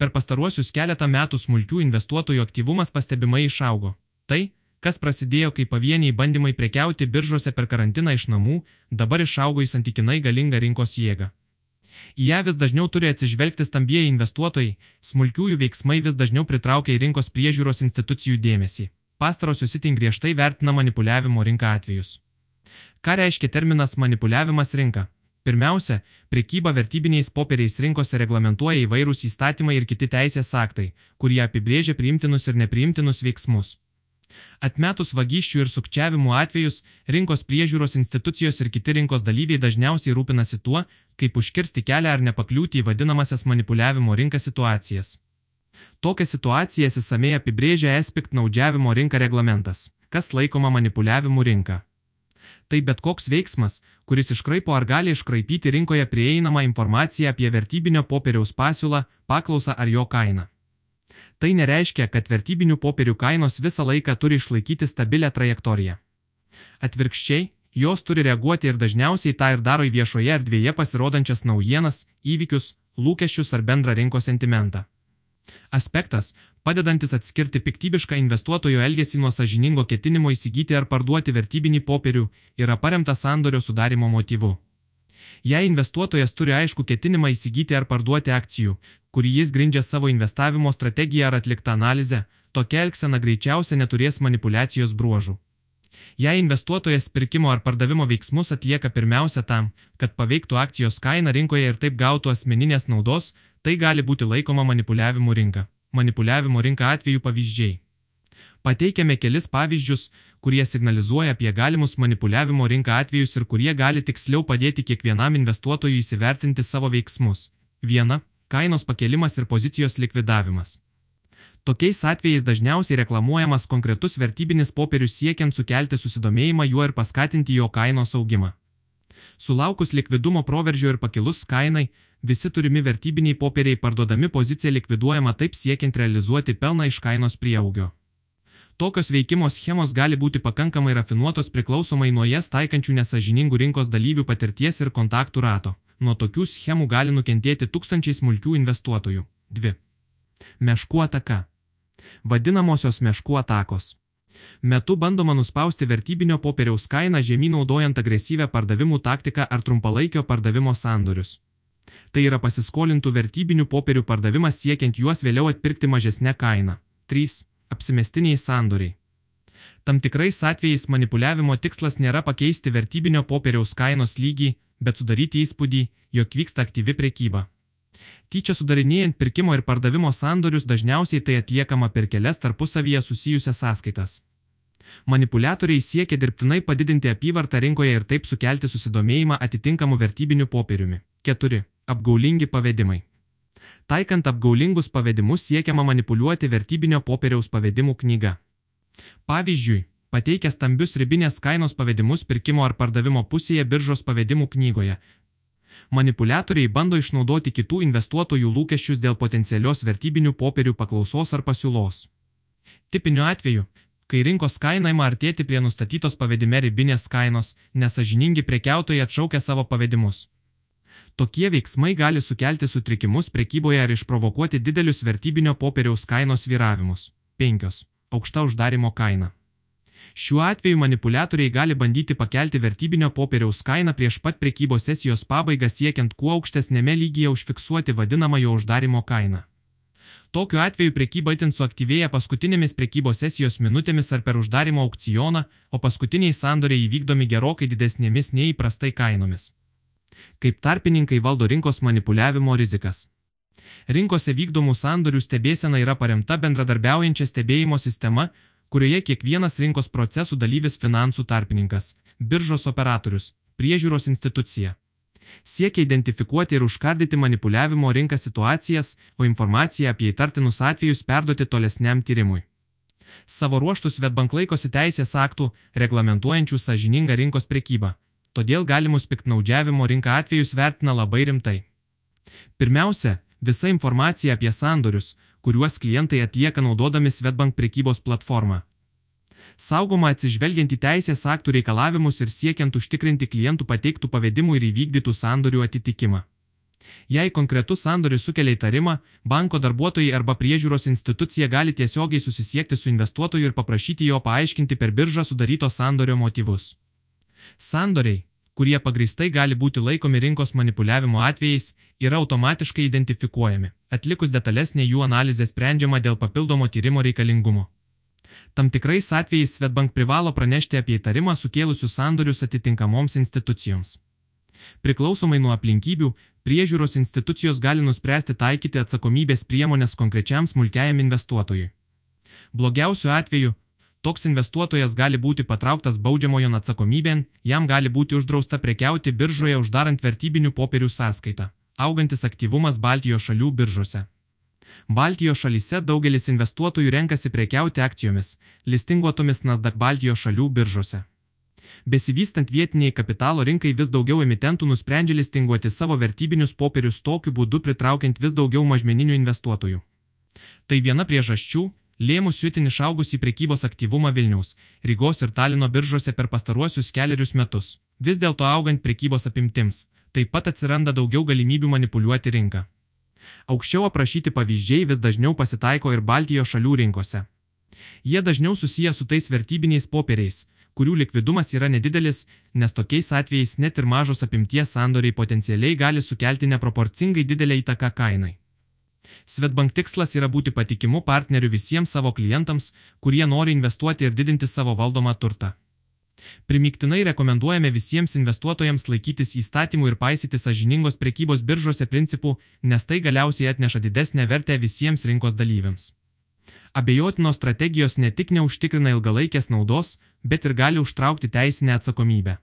Per pastaruosius keletą metų smulkių investuotojų aktyvumas pastebimai išaugo. Tai, kas prasidėjo kaip pavieniai bandymai prekiauti biržose per karantiną iš namų, dabar išaugo į santykinai galingą rinkos jėgą. Į ją vis dažniau turi atsižvelgti stambieji investuotojai, smulkiųjų veiksmai vis dažniau pritraukia į rinkos priežiūros institucijų dėmesį. Pastarosios itin griežtai vertina manipuliavimo rinką atvejus. Ką reiškia terminas manipuliavimas rinka? Pirmiausia, prekyba vertybiniais popieriais rinkose reglamentuoja įvairūs įstatymai ir kiti teisės aktai, kurie apibrėžia priimtinus ir nepriimtinus veiksmus. Atmetus vagysčių ir sukčiavimų atvejus, rinkos priežiūros institucijos ir kiti rinkos dalyviai dažniausiai rūpinasi tuo, kaip užkirsti kelią ar nepakliūti į vadinamasias manipuliavimo rinką situacijas. Tokią situaciją įsamei apibrėžia es piktnaudžiavimo rinka reglamentas, kas laikoma manipuliavimu rinka. Tai bet koks veiksmas, kuris iškraipo ar gali iškraipyti rinkoje prieinamą informaciją apie vertybinio popieriaus pasiūlą, paklausą ar jo kainą. Tai nereiškia, kad vertybinių popierių kainos visą laiką turi išlaikyti stabilę trajektoriją. Atvirkščiai, jos turi reaguoti ir dažniausiai tą ir daro į viešoje erdvėje pasirodančias naujienas, įvykius, lūkesčius ar bendrą rinkos sentimentą. Aspektas, padedantis atskirti piktybišką investuotojo elgesį nuo sažiningo ketinimo įsigyti ar parduoti vertybinį popierių, yra paremtas sandorio sudarimo motyvu. Jei investuotojas turi aišku ketinimą įsigyti ar parduoti akcijų, kurį jis grindžia savo investavimo strategiją ar atliktą analizę, tokia elgsena greičiausia neturės manipulacijos bruožų. Jei investuotojas pirkimo ar pardavimo veiksmus atlieka pirmiausia tam, kad paveiktų akcijos kainą rinkoje ir taip gautų asmeninės naudos, tai gali būti laikoma manipuliavimu rinka. Manipuliavimo rinka atveju pavyzdžiai. Pateikiame kelis pavyzdžius, kurie signalizuoja apie galimus manipuliavimo rinką atvejus ir kurie gali tiksliau padėti kiekvienam investuotojui įsivertinti savo veiksmus. Viena - kainos pakelimas ir pozicijos likvidavimas. Tokiais atvejais dažniausiai reklamuojamas konkretus vertybinis popierius siekiant sukelti susidomėjimą juo ir paskatinti jo kainos augimą. Sulaukus likvidumo proveržio ir pakilus kainai, visi turimi vertybiniai popieriai parduodami pozicija likviduojama taip siekiant realizuoti pelną iš kainos prieaugio. Tokios veikimo schemos gali būti pakankamai rafinuotos priklausomai nuo jas taikančių nesažiningų rinkos dalyvių patirties ir kontaktų rato. Nuo tokių schemų gali nukentėti tūkstančiai smulkių investuotojų. 2. Meškų ataka. Vadinamosios meškų atakos. Metu bandoma nuspausti vertybinio popieriaus kainą žemyn naudojant agresyvę pardavimų taktiką ar trumpalaikio pardavimo sandorius. Tai yra pasiskolintų vertybinių popierių pardavimas siekiant juos vėliau atpirkti mažesnę kainą. 3. Apsimestiniai sandoriai. Tam tikrais atvejais manipuliavimo tikslas nėra pakeisti vertybinio popieriaus kainos lygį, bet sudaryti įspūdį, jog vyksta aktyvi prekyba. Tyčia sudarinėjant pirkimo ir pardavimo sandorius dažniausiai tai atliekama per kelias tarpusavyje susijusias sąskaitas. Manipuliatoriai siekia dirbtinai padidinti apyvartą rinkoje ir taip sukelti susidomėjimą atitinkamų vertybinių popieriumi. 4. Apgaulingi pavedimai. Taikant apgaulingus pavedimus siekiama manipuliuoti vertybinio popieriaus pavedimų knyga. Pavyzdžiui, pateikia stambius ribinės kainos pavedimus pirkimo ar pardavimo pusėje biržos pavedimų knygoje, manipuliatoriai bando išnaudoti kitų investuotojų lūkesčius dėl potencialios vertybinių popierių paklausos ar pasiūlos. Tipiniu atveju, kai rinkos kaina ima artėti prie nustatytos pavedime ribinės kainos, nesažiningi prekiautojai atšaukia savo pavedimus. Tokie veiksmai gali sukelti sutrikimus prekyboje ar išprovokuoti didelius vertybinio popieriaus kainos vyravimus. 5. Aukšta uždarimo kaina. Šiuo atveju manipuliatoriai gali bandyti pakelti vertybinio popieriaus kainą prieš pat prekybos sesijos pabaigą siekiant kuo aukštesnėme lygyje užfiksuoti vadinamąjo uždarimo kainą. Tokiu atveju prekyba itin suaktyvėja paskutinėmis prekybos sesijos minutėmis ar per uždarimo aukcioną, o paskutiniai sandoriai įvykdomi gerokai didesnėmis nei įprastai kainomis. Kaip tarpininkai valdo rinkos manipuliavimo rizikas. Rinkose vykdomų sandorių stebėsena yra paremta bendradarbiaujančia stebėjimo sistema, kurioje kiekvienas rinkos procesų dalyvis finansų tarpininkas, biržos operatorius, priežiūros institucija. Siekia identifikuoti ir užkardyti manipuliavimo rinką situacijas, o informaciją apie įtartinus atvejus perduoti tolesniam tyrimui. Savo ruoštus Svetbank laikosi teisės aktų, reglamentuojančių sažiningą rinkos prekybą, todėl galimus piktnaudžiavimo rinką atvejus vertina labai rimtai. Pirmiausia, visa informacija apie sandorius, kuriuos klientai atlieka naudodami Svetbank prekybos platformą. Saugoma atsižvelgiant į teisės aktų reikalavimus ir siekiant užtikrinti klientų pateiktų pavedimų ir įvykdytų sandorių atitikimą. Jei konkretus sandoris sukelia įtarimą, banko darbuotojai arba priežiūros institucija gali tiesiogiai susisiekti su investuotoju ir paprašyti jo paaiškinti per biržą sudaryto sandorio motyvus. Sandoriai, kurie pagristai gali būti laikomi rinkos manipuliavimo atvejais, yra automatiškai identifikuojami. Atlikus detalesnė jų analizė sprendžiama dėl papildomo tyrimo reikalingumo. Tam tikrais atvejais Svetbank privalo pranešti apie įtarimą sukėlusius sandorius atitinkamoms institucijoms. Priklausomai nuo aplinkybių, priežiūros institucijos gali nuspręsti taikyti atsakomybės priemonės konkrečiam smulkiajam investuotojui. Blogiausiu atveju, toks investuotojas gali būti patrauktas baudžiamojon atsakomybėn, jam gali būti uždrausta prekiauti biržoje uždarant vertybinių popierių sąskaitą. Augantis aktyvumas Baltijos šalių biržose. Baltijos šalyse daugelis investuotojų renkasi prekiauti akcijomis, listinguotomis Nasdaq Baltijos šalių biržose. Besivystant vietiniai kapitalo rinkai vis daugiau emitentų nusprendžia listinguoti savo vertybinius popierius tokiu būdu pritraukiant vis daugiau mažmeninių investuotojų. Tai viena priežasčių, lėmusių itin išaugusį prekybos aktyvumą Vilniaus, Rygos ir Talino biržose per pastaruosius keliarius metus. Vis dėlto augant prekybos apimtims, taip pat atsiranda daugiau galimybių manipuliuoti rinką. Aukščiau aprašyti pavyzdžiai vis dažniau pasitaiko ir Baltijos šalių rinkose. Jie dažniau susiję su tais vertybiniais popieriais, kurių likvidumas yra nedidelis, nes tokiais atvejais net ir mažos apimties sandoriai potencialiai gali sukelti neproporcingai didelę įtaką kainai. Svetbank tikslas yra būti patikimu partneriu visiems savo klientams, kurie nori investuoti ir didinti savo valdomą turtą. Primiktinai rekomenduojame visiems investuotojams laikytis įstatymų ir paisyti sažiningos prekybos biržose principų, nes tai galiausiai atneša didesnę vertę visiems rinkos dalyviams. Abejotinos strategijos ne tik neužtikrina ilgalaikės naudos, bet ir gali užtraukti teisinę atsakomybę.